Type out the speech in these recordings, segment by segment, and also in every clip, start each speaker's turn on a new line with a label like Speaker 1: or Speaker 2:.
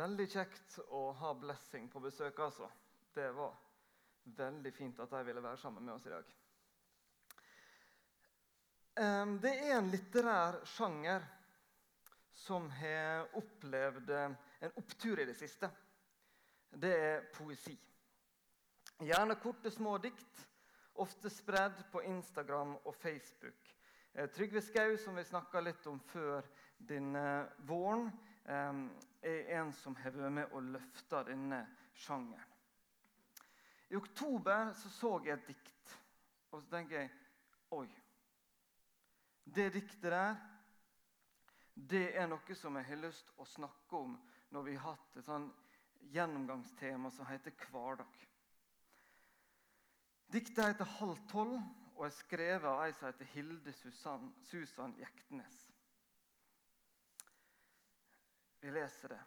Speaker 1: Veldig kjekt å ha Blessing på besøk, altså. Det var veldig fint at de ville være sammen med oss i dag. Det er en litterær sjanger som har opplevd en opptur i det siste. Det er poesi. Gjerne korte, små dikt, ofte spredd på Instagram og Facebook. Eh, Trygve Skau, som vi snakka litt om før denne våren, er en som har vært med og løfta denne sjangeren. I oktober så, så jeg et dikt, og så tenker jeg Oi. Det diktet der, det er noe som jeg har lyst til å snakke om når vi har hatt et sånn gjennomgangstema som heter hverdag. Diktet heter 'Halv tolv' og er skrevet av ei som heter Hilde Susan, Susan Jektnes. Vi leser det.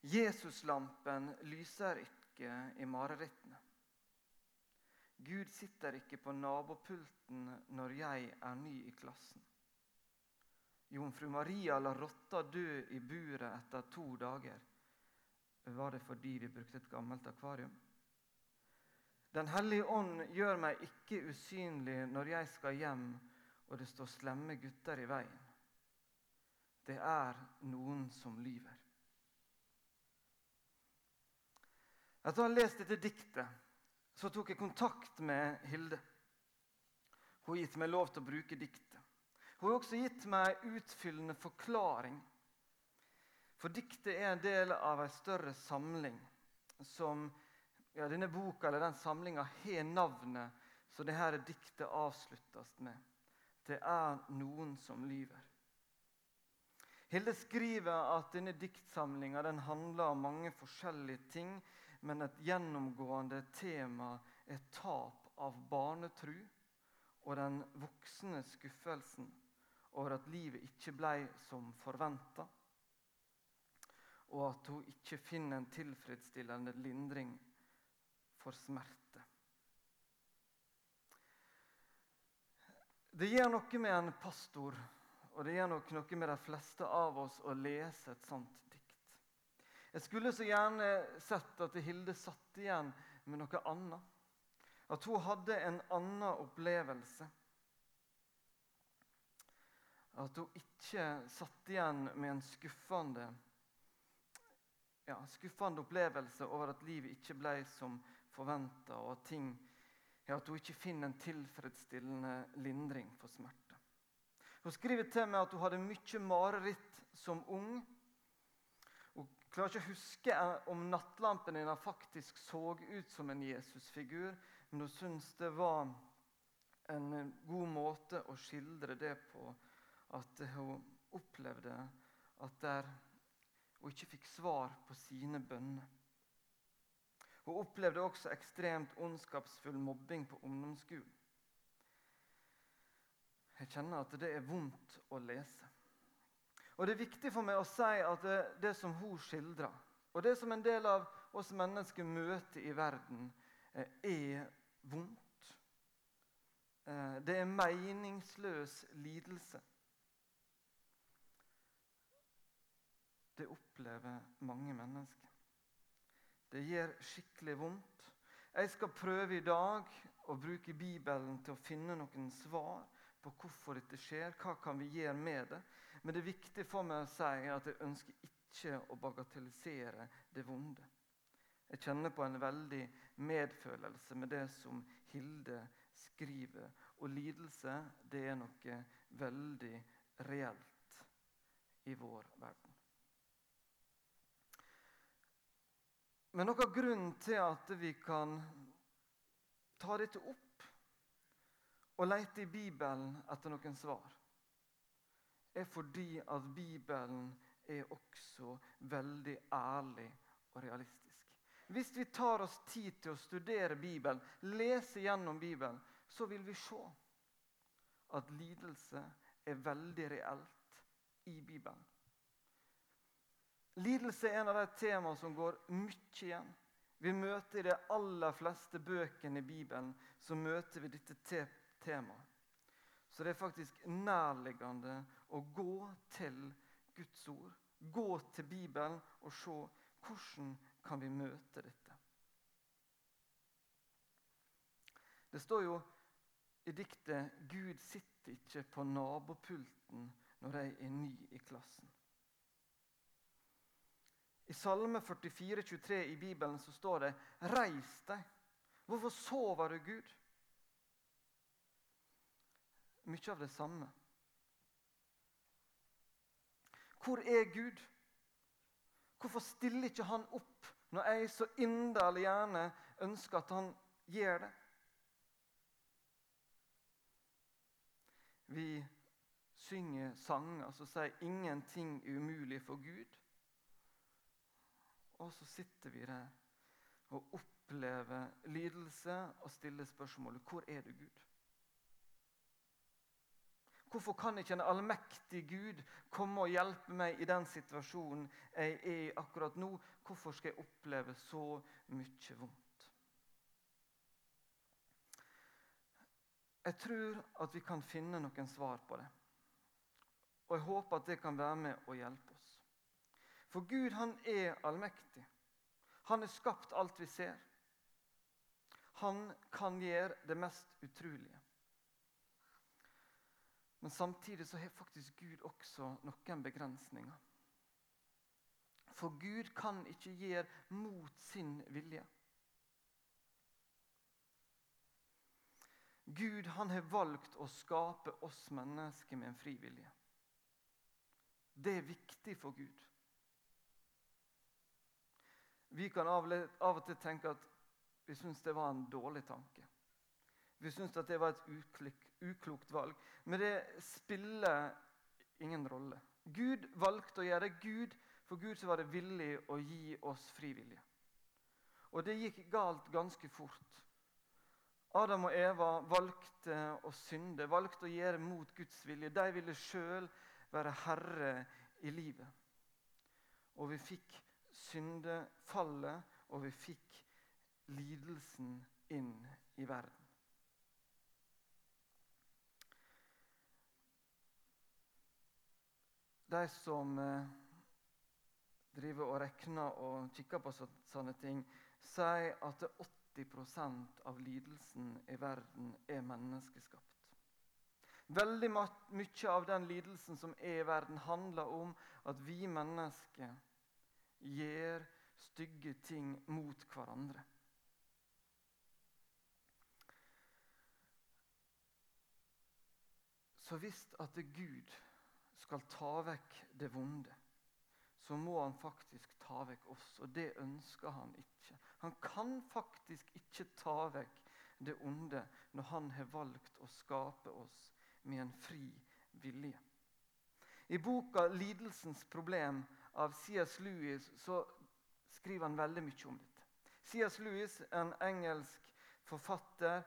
Speaker 1: Jesuslampen lyser ikke i marerittene. Gud sitter ikke på nabopulten når jeg er ny i klassen. Jomfru Maria la rotta dø i buret etter to dager. Var det fordi vi brukte et gammelt akvarium? Den hellige ånd gjør meg ikke usynlig når jeg skal hjem og det står slemme gutter i veien. Det er noen som lyver. Etter å ha lest dette diktet så tok jeg kontakt med Hilde. Hun har gitt meg lov til å bruke diktet. Hun har også gitt meg utfyllende forklaring. For diktet er en del av en større samling som ja, denne boka eller den samlinga har navnet så dette diktet avsluttes med. Det er noen som lyver. Hilde skriver at denne diktsamlinga handler om mange forskjellige ting, men et gjennomgående tema er tap av barnetru og den voksne skuffelsen over at livet ikke ble som forventa, og at hun ikke finner en tilfredsstillende lindring for smerte. Det gjør noe med en pastor og det gjør nok noe med de fleste av oss å lese et sånt dikt. Jeg skulle så gjerne sett at Hilde satt igjen med noe annet. At hun hadde en annen opplevelse. At hun ikke satt igjen med en skuffende, ja, skuffende opplevelse over at livet ikke ble som forventa, og at, ting, ja, at hun ikke finner en tilfredsstillende lindring for smerte. Hun skriver til meg at hun hadde mye mareritt som ung. Hun klarer ikke å huske om nattlampen hennes faktisk så ut som en Jesusfigur, men hun syns det var en god måte å skildre det på. At hun opplevde at der hun ikke fikk svar på sine bønner. Hun opplevde også ekstremt ondskapsfull mobbing på ungdomsskolen. Jeg kjenner at det er vondt å lese. Og Det er viktig for meg å si at det, det som hun skildrer, og det som en del av oss mennesker møter i verden, eh, er vondt. Eh, det er meningsløs lidelse. Det opplever mange mennesker. Det gjør skikkelig vondt. Jeg skal prøve i dag å bruke Bibelen til å finne noen svar på hvorfor dette skjer. Hva kan vi gjøre med det? Men det er viktig for meg å si at jeg ønsker ikke å bagatellisere det vonde. Jeg kjenner på en veldig medfølelse med det som Hilde skriver. Og lidelse, det er noe veldig reelt i vår verden. Men noe av grunnen til at vi kan ta dette opp å lete i Bibelen etter noen svar er fordi at Bibelen er også veldig ærlig og realistisk. Hvis vi tar oss tid til å studere Bibelen, lese gjennom Bibelen, så vil vi se at lidelse er veldig reelt i Bibelen. Lidelse er en av de temaene som går mye igjen. Vi møter I de aller fleste bøkene i Bibelen så møter vi dette tema. Så det er faktisk nærliggende å gå til Guds ord, gå til Bibelen og se hvordan kan vi møte dette. Det står jo i diktet 'Gud sitter ikke på nabopulten når jeg er ny i klassen'. I Salme 44, 23 i Bibelen så står det 'Reis deg'. Hvorfor sover du, Gud? Mye av det samme. Hvor er Gud? Hvorfor stiller ikke han opp når jeg så inderlig gjerne ønsker at han gjør det? Vi synger sanger som sier 'ingenting umulig for Gud'. Og så sitter vi der og opplever lidelse og stiller spørsmålet 'Hvor er du, Gud?' Hvorfor kan ikke en allmektig Gud komme og hjelpe meg i den situasjonen jeg er i akkurat nå? Hvorfor skal jeg oppleve så mye vondt? Jeg tror at vi kan finne noen svar på det. Og jeg håper at det kan være med og hjelpe oss. For Gud han er allmektig. Han har skapt alt vi ser. Han kan gjøre det mest utrolige. Men samtidig så har faktisk Gud også noen begrensninger. For Gud kan ikke gjøre mot sin vilje. Gud han har valgt å skape oss mennesker med en fri vilje. Det er viktig for Gud. Vi kan av og til tenke at vi syns det var en dårlig tanke. Vi syns det var et uklokt valg. Men det spiller ingen rolle. Gud valgte å gjøre. Gud, for Gud var det villig å gi oss frivillige. Og det gikk galt ganske fort. Adam og Eva valgte å synde, valgte å gjøre mot Guds vilje. De ville sjøl være herre i livet. Og vi fikk syndefallet, og vi fikk lidelsen inn i verden. De som eh, driver og regner og kikker på sånne ting, sier at 80% av lidelsen i verden er menneskeskapt. Veldig mye av den lidelsen som er i verden, handler om at vi mennesker gjør stygge ting mot hverandre. Så visst at det er Gud skal ta vekk det vonde, så må han faktisk ta vekk oss. Og det ønsker han ikke. Han kan faktisk ikke ta vekk det onde når han har valgt å skape oss med en fri vilje. I boka 'Lidelsens problem' av C.S. Lewis så skriver han veldig mye om dette. C.S. Lewis, en engelsk forfatter,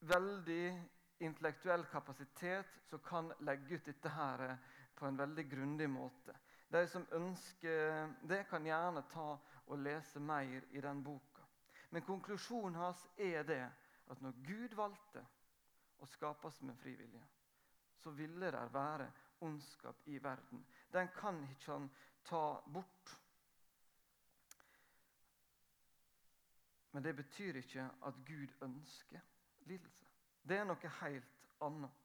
Speaker 1: veldig intellektuell kapasitet som kan legge ut dette her på en veldig grundig måte. De som ønsker det, kan gjerne ta og lese mer i den boka. Men konklusjonen hans er det at når Gud valgte å skape oss med frivillige, så ville det være ondskap i verden. Den kan ikke han ta bort. Men det betyr ikke at Gud ønsker lidelse. Det er noe helt annet.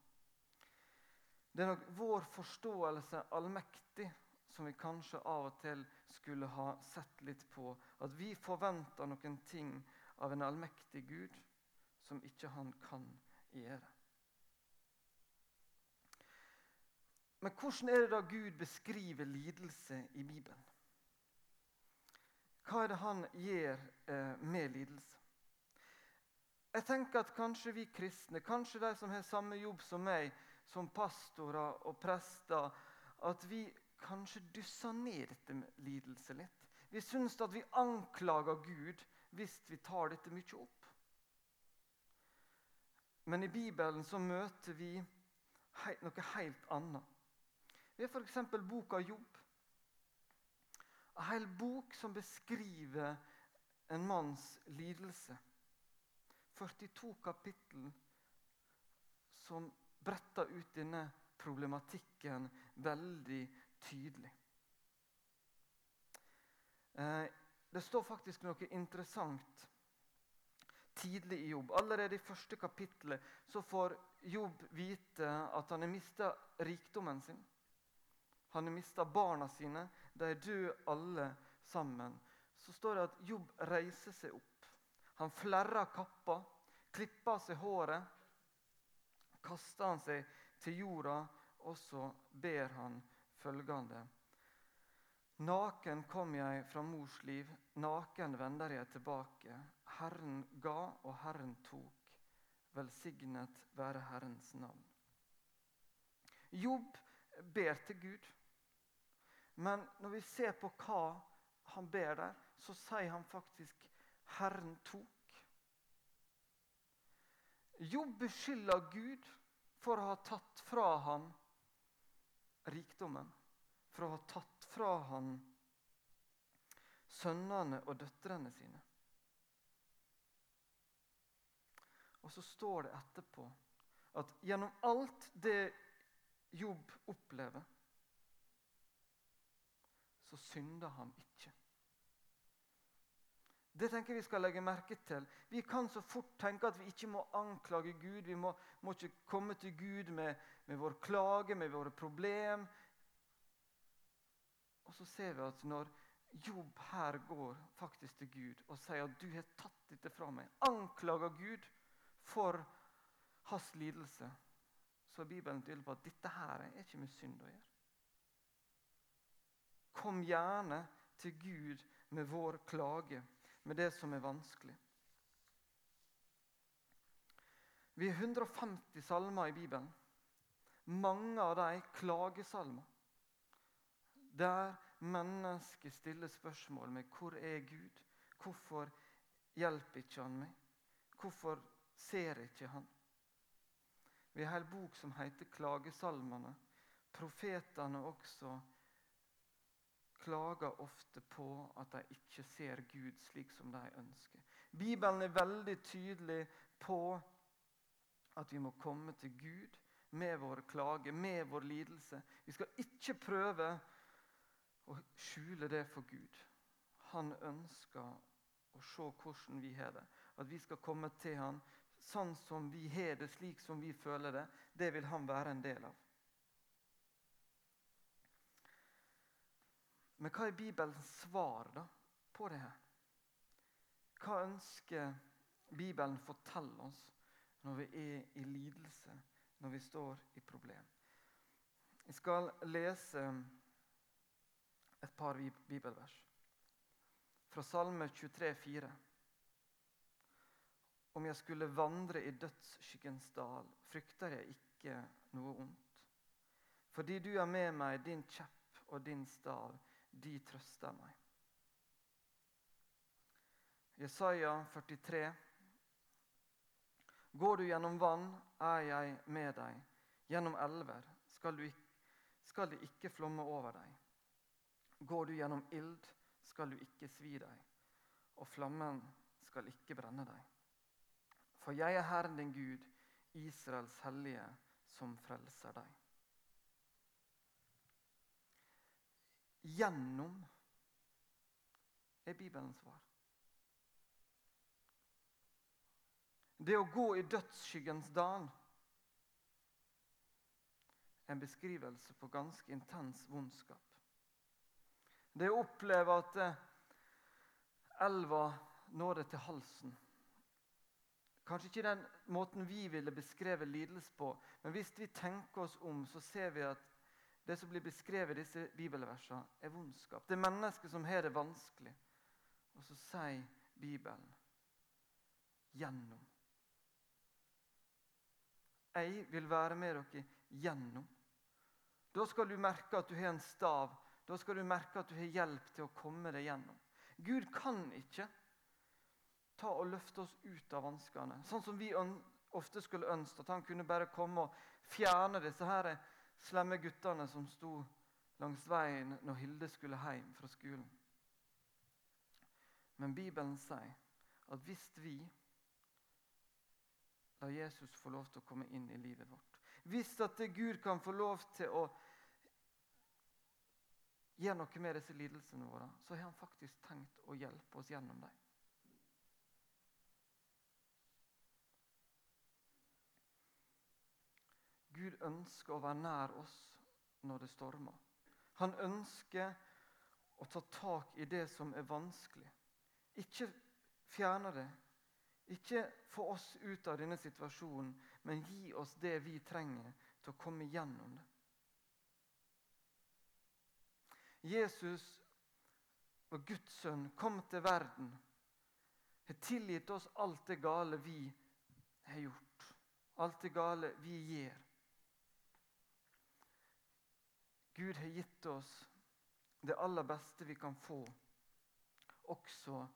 Speaker 1: Det er nok vår forståelse allmektig som vi kanskje av og til skulle ha sett litt på. At vi forventer noen ting av en allmektig Gud som ikke han kan gjøre. Men hvordan er det da Gud beskriver lidelse i Bibelen? Hva er det han gjør eh, med lidelse? Jeg tenker at kanskje vi kristne, kanskje de som har samme jobb som meg, som pastorer og prester, at vi kanskje dysser ned dette med lidelse litt. Vi syns at vi anklager Gud hvis vi tar dette mye opp. Men i Bibelen så møter vi noe helt annet. Vi har f.eks. boka Jobb. En hel bok som beskriver en manns lidelse. 42 kapittel som bretter ut denne problematikken veldig tydelig. Eh, det står faktisk noe interessant tidlig i Jobb. Allerede i første kapittel så får Jobb vite at han har mista rikdommen sin. Han har mista barna sine. De er døde alle sammen. Så står det at Jobb reiser seg opp. Han flerra kappa, klippa seg håret, Kasta han seg til jorda, og så ber han følgende. Naken kom jeg fra mors liv, naken vender jeg tilbake. Herren ga, og Herren tok. Velsignet være Herrens navn. Jobb ber til Gud. Men når vi ser på hva han ber der, så sier han faktisk 'Herren tok'. Jobb beskylder Gud for å ha tatt fra ham rikdommen. For å ha tatt fra ham sønnene og døtrene sine. Og så står det etterpå at gjennom alt det Jobb opplever, så synder han ikke. Det tenker jeg vi skal legge merke til. Vi kan så fort tenke at vi ikke må anklage Gud. Vi må, må ikke komme til Gud med, med vår klage, med våre problem. Og så ser vi at når Jobb her går faktisk til Gud og sier at 'du har tatt dette fra meg', anklager Gud for hans lidelse, så er Bibelen tydelig på at dette her er ikke med synd å gjøre. Kom gjerne til Gud med vår klage, med det som er vanskelig. Vi har 150 salmer i Bibelen. Mange av dem klagesalmer. Der mennesket stiller spørsmål med 'Hvor er Gud?' 'Hvorfor hjelper ikke han meg?' 'Hvorfor ser ikke han?' Vi har en bok som heter 'Klagesalmene'. Profetene også klager ofte på at de ikke ser Gud slik som de ønsker. Bibelen er veldig tydelig på at vi må komme til Gud med vår klage, med vår lidelse. Vi skal ikke prøve å skjule det for Gud. Han ønsker å se hvordan vi har det. At vi skal komme til han sånn som vi har det, slik som vi føler det. Det vil han være en del av. Men hva er Bibelens svar da, på det her? Hva ønsker Bibelen fortelle oss når vi er i lidelse, når vi står i problem? Jeg skal lese et par bibelvers. Fra Salme 23, 23,4. Om jeg skulle vandre i dødsskyggens dal, frykter jeg ikke noe ondt. Fordi du er med meg, din kjepp og din stav, de trøster meg. Jesaja 43. Går du gjennom vann, er jeg med deg. Gjennom elver skal, du, skal det ikke flomme over deg. Går du gjennom ild, skal du ikke svi deg, og flammen skal ikke brenne deg. For jeg er Herren din Gud, Israels hellige, som frelser deg. Gjennom er Bibelens svar. Det å gå i dødsskyggens dal en beskrivelse på ganske intens vondskap. Det å oppleve at eh, elva når det til halsen. Kanskje ikke den måten vi ville beskrevet lidelse på, men hvis vi tenker oss om, så ser vi at det som blir beskrevet i disse bibelversene, er vondskap. Det er mennesker som har det vanskelig. Og så sier Bibelen gjennom. Jeg vil være med dere gjennom. Da skal du merke at du har en stav da skal du merke at du har hjelp til å komme deg gjennom. Gud kan ikke ta og løfte oss ut av vanskene, sånn som vi ofte skulle ønske at han kunne bare komme og fjerne disse her slemme guttene som sto langs veien når Hilde skulle hjem fra skolen. Men Bibelen sier at hvis vi lar Jesus få lov til å komme inn i livet vårt Hvis at Gud kan få lov til å gjør noe med disse lidelsene våre, så har han faktisk tenkt å hjelpe oss gjennom dem. Gud ønsker å være nær oss når det stormer. Han ønsker å ta tak i det som er vanskelig. Ikke fjerne det. Ikke få oss ut av denne situasjonen, men gi oss det vi trenger til å komme gjennom det. Jesus og Guds sønn kom til verden, har tilgitt oss alt det gale vi har gjort, alt det gale vi gjør. Gud har gitt oss det aller beste vi kan få, også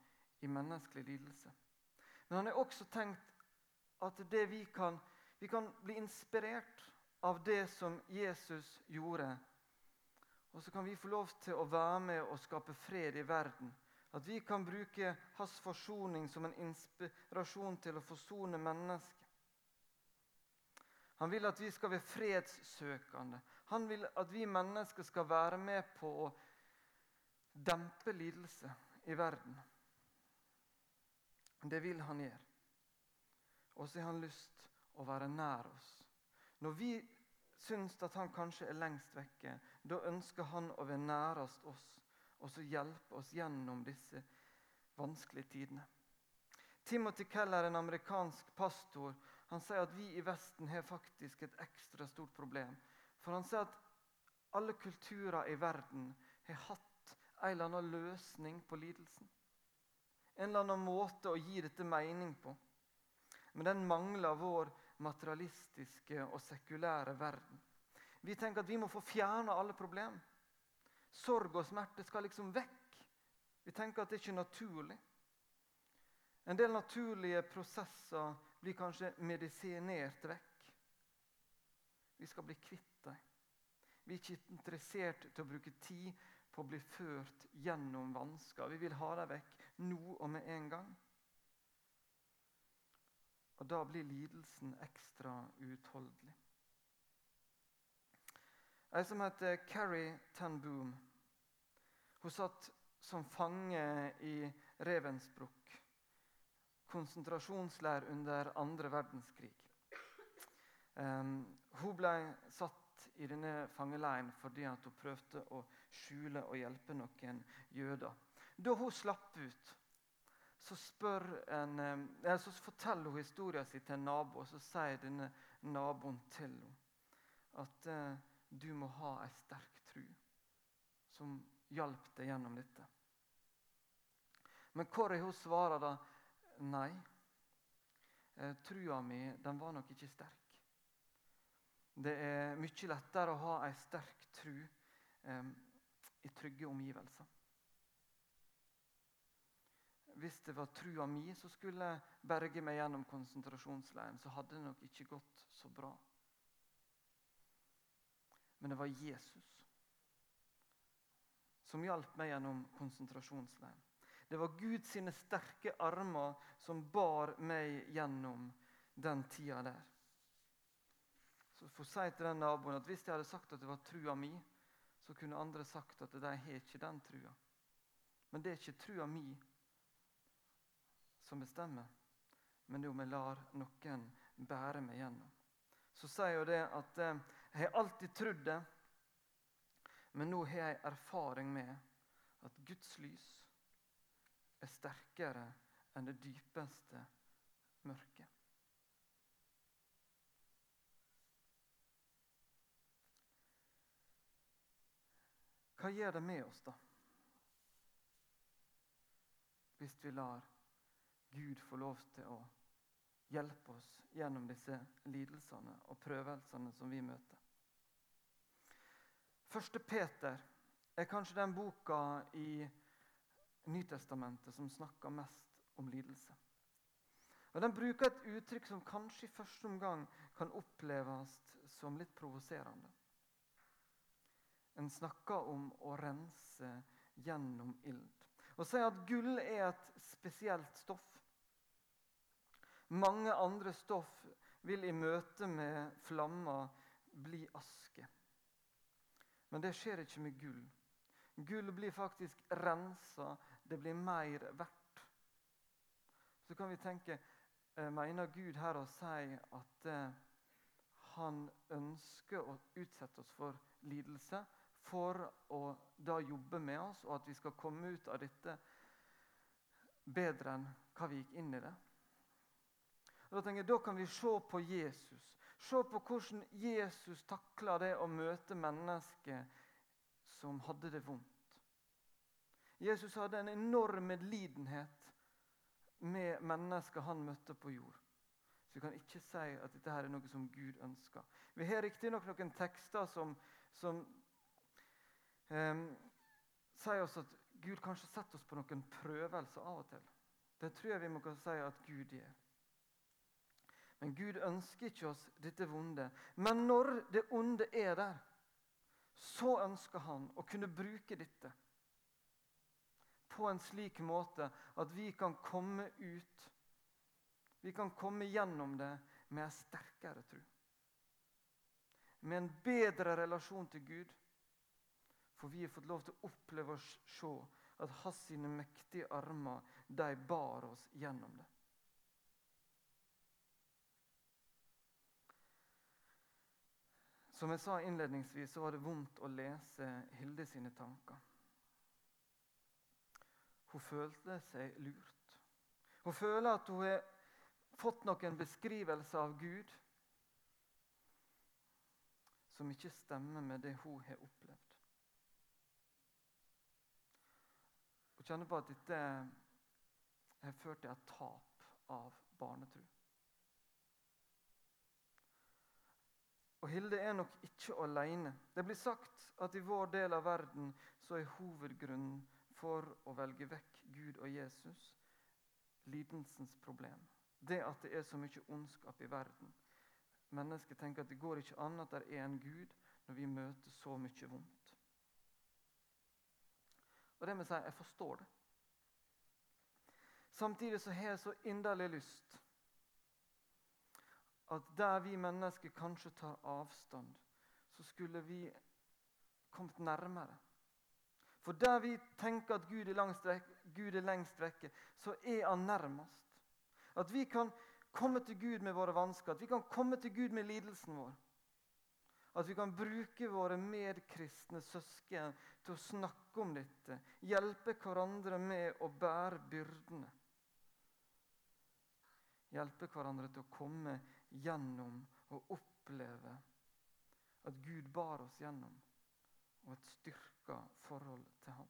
Speaker 1: i menneskelig lidelse. Men han har også tenkt at vi kan, vi kan bli inspirert av det som Jesus gjorde og så kan vi få lov til å være med og skape fred i verden. At vi kan bruke hans forsoning som en inspirasjon til å forsone mennesket. Han vil at vi skal være fredssøkende. Han vil at vi mennesker skal være med på å dempe lidelse i verden. Det vil han gjøre. Og så har han lyst å være nær oss. Når vi syns at han kanskje er lengst vekke, da ønsker han å være nærest oss og så hjelpe oss gjennom disse vanskelige tidene. Timothy Keller, en amerikansk pastor, han sier at vi i Vesten har faktisk et ekstra stort problem. For han sier at alle kulturer i verden har hatt en eller annen løsning på lidelsen. En eller annen måte å gi dette mening på. Men den mangler vår materialistiske og sekulære verden. Vi tenker at vi må få fjerna alle problemer. Sorg og smerte skal liksom vekk. Vi tenker at det ikke er naturlig. En del naturlige prosesser blir kanskje medisinert vekk. Vi skal bli kvitt dem. Vi er ikke interessert til å bruke tid på å bli ført gjennom vansker. Vi vil ha dem vekk nå og med en gang. Og da blir lidelsen ekstra uutholdelig. Ei som heter Carrie Ten Boom. Hun satt som fange i Ravensbrück, konsentrasjonsleir under andre verdenskrig. Um, hun ble satt i denne fangeleiren fordi hun prøvde å skjule og hjelpe noen jøder. Da hun slapp ut, så, en, eh, så forteller hun historien sin til en nabo, og så sier denne naboen til henne at eh, du må ha ei sterk tru som hjalp deg gjennom dette. Men Kåre hun svarer da nei. Eh, trua mi den var nok ikke sterk. Det er mye lettere å ha ei sterk tru eh, i trygge omgivelser. Hvis det var trua mi som skulle berge meg gjennom konsentrasjonsleiren, så hadde det nok ikke gått så bra. Men det var Jesus som hjalp meg gjennom konsentrasjonsleiren. Det var Guds sterke armer som bar meg gjennom den tida der. Så for å si til den naboen at Hvis jeg hadde sagt at det var trua mi, så kunne andre sagt at de har ikke den trua. Men det er ikke trua mi som bestemmer, men det er om jeg lar noen bære meg gjennom. Så sier jo det at eh, jeg har alltid trodd det, men nå har jeg erfaring med at Guds lys er sterkere enn det dypeste mørket. Hva gjør det med oss, da? Hvis vi lar Gud få lov til å hjelpe oss gjennom disse lidelsene og prøvelsene som vi møter. Første Peter er kanskje den boka i Nytestamentet som snakker mest om lidelse. Og Den bruker et uttrykk som kanskje i første omgang kan oppleves som litt provoserende. En snakker om å rense gjennom ild. Og sier at gull er et spesielt stoff. Mange andre stoff vil i møte med flammer bli aske. Men det skjer ikke med gull. Gull blir faktisk rensa. Det blir mer verdt. Så kan vi tenke eh, Mener Gud her å si at eh, han ønsker å utsette oss for lidelse for å da jobbe med oss, og at vi skal komme ut av dette bedre enn hva vi gikk inn i det? Da tenker jeg, da kan vi se på Jesus. Se på hvordan Jesus takla det å møte mennesker som hadde det vondt. Jesus hadde en enorm medlidenhet med mennesker han møtte på jord. Så vi kan ikke si at dette her er noe som Gud ønsker. Vi har riktignok noen tekster som, som um, sier oss at Gud kanskje setter oss på noen prøvelser av og til. Det tror jeg vi må si at Gud gjør. Men Gud ønsker ikke oss dette vonde. Men når det onde er der, så ønsker han å kunne bruke dette på en slik måte at vi kan komme ut Vi kan komme gjennom det med en sterkere tro. Med en bedre relasjon til Gud. For vi har fått lov til å oppleve og se at hans sine mektige armer de bar oss gjennom det. Som jeg sa innledningsvis, så var det vondt å lese Hilde sine tanker. Hun følte seg lurt. Hun føler at hun har fått noen beskrivelser av Gud som ikke stemmer med det hun har opplevd. Hun kjenner på at dette har ført til et tap av barnetro. Og Hilde er nok ikke alene. Det blir sagt at i vår del av verden så er hovedgrunnen for å velge vekk Gud og Jesus lidelsens problem. Det at det er så mye ondskap i verden. Mennesker tenker at det går ikke an at det er en Gud når vi møter så mye vondt. Og det må jeg si, jeg forstår det. Samtidig så har jeg så inderlig lyst at der vi mennesker kanskje tar avstand, så skulle vi kommet nærmere. For der vi tenker at Gud er, langst Gud er lengst vekke, så er han nærmest. At vi kan komme til Gud med våre vansker, at vi kan komme til Gud med lidelsen vår. At vi kan bruke våre medkristne søsken til å snakke om dette. Hjelpe hverandre med å bære byrdene. Hjelpe hverandre til å komme gjennom og oppleve at Gud bar oss gjennom, og et styrka forhold til ham.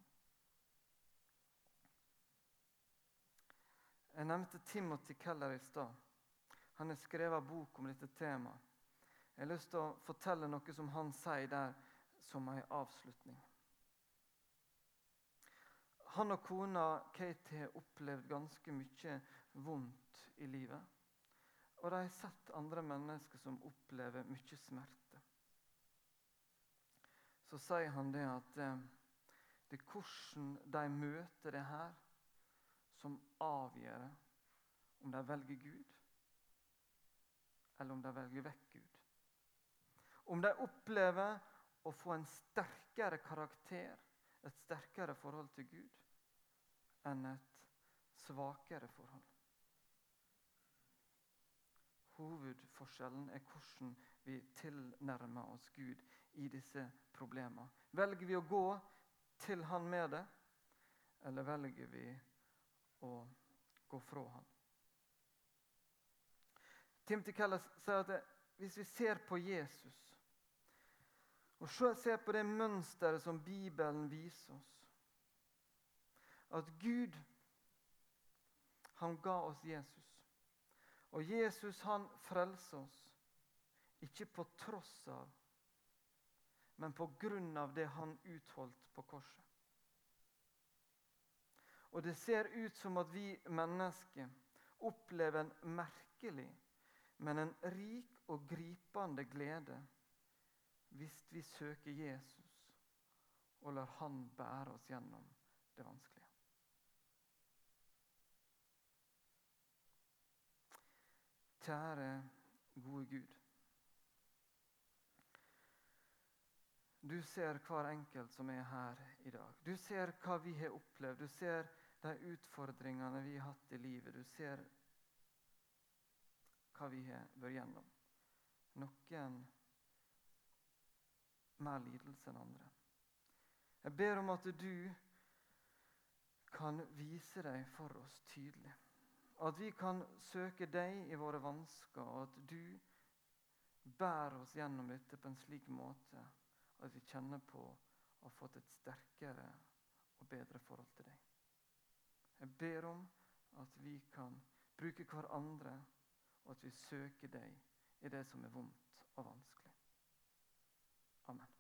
Speaker 1: Jeg nevnte Timothy Keller i stad. Han har skrevet bok om dette temaet. Jeg har lyst til å fortelle noe som han sier der som en avslutning. Han og kona Katie har opplevd ganske mye vondt i livet. Og de har sett andre mennesker som opplever mye smerte. Så sier han det at eh, det er hvordan de møter det her, som avgjør om de velger Gud, eller om de velger vekk Gud. Om de opplever å få en sterkere karakter, et sterkere forhold til Gud, enn et svakere forhold. Hovedforskjellen er hvordan vi tilnærmer oss Gud i disse problemene. Velger vi å gå til Han med det, eller velger vi å gå fra Han? Timothy Keller sier at hvis vi ser på Jesus og ser på det mønsteret som Bibelen viser oss At Gud, han ga oss Jesus. Og Jesus han frelser oss, ikke på tross av, men på grunn av det han utholdt på korset. Og det ser ut som at vi mennesker opplever en merkelig, men en rik og gripende glede hvis vi søker Jesus og lar Han bære oss gjennom det vanskelige. Kjære, gode Gud. Du ser hver enkelt som er her i dag. Du ser hva vi har opplevd. Du ser de utfordringene vi har hatt i livet. Du ser hva vi har vært gjennom. Noen mer lidelse enn andre. Jeg ber om at du kan vise deg for oss tydelig. At vi kan søke deg i våre vansker, og at du bærer oss gjennom dette på en slik måte og at vi kjenner på og har fått et sterkere og bedre forhold til deg. Jeg ber om at vi kan bruke hverandre, og at vi søker deg i det som er vondt og vanskelig. Amen.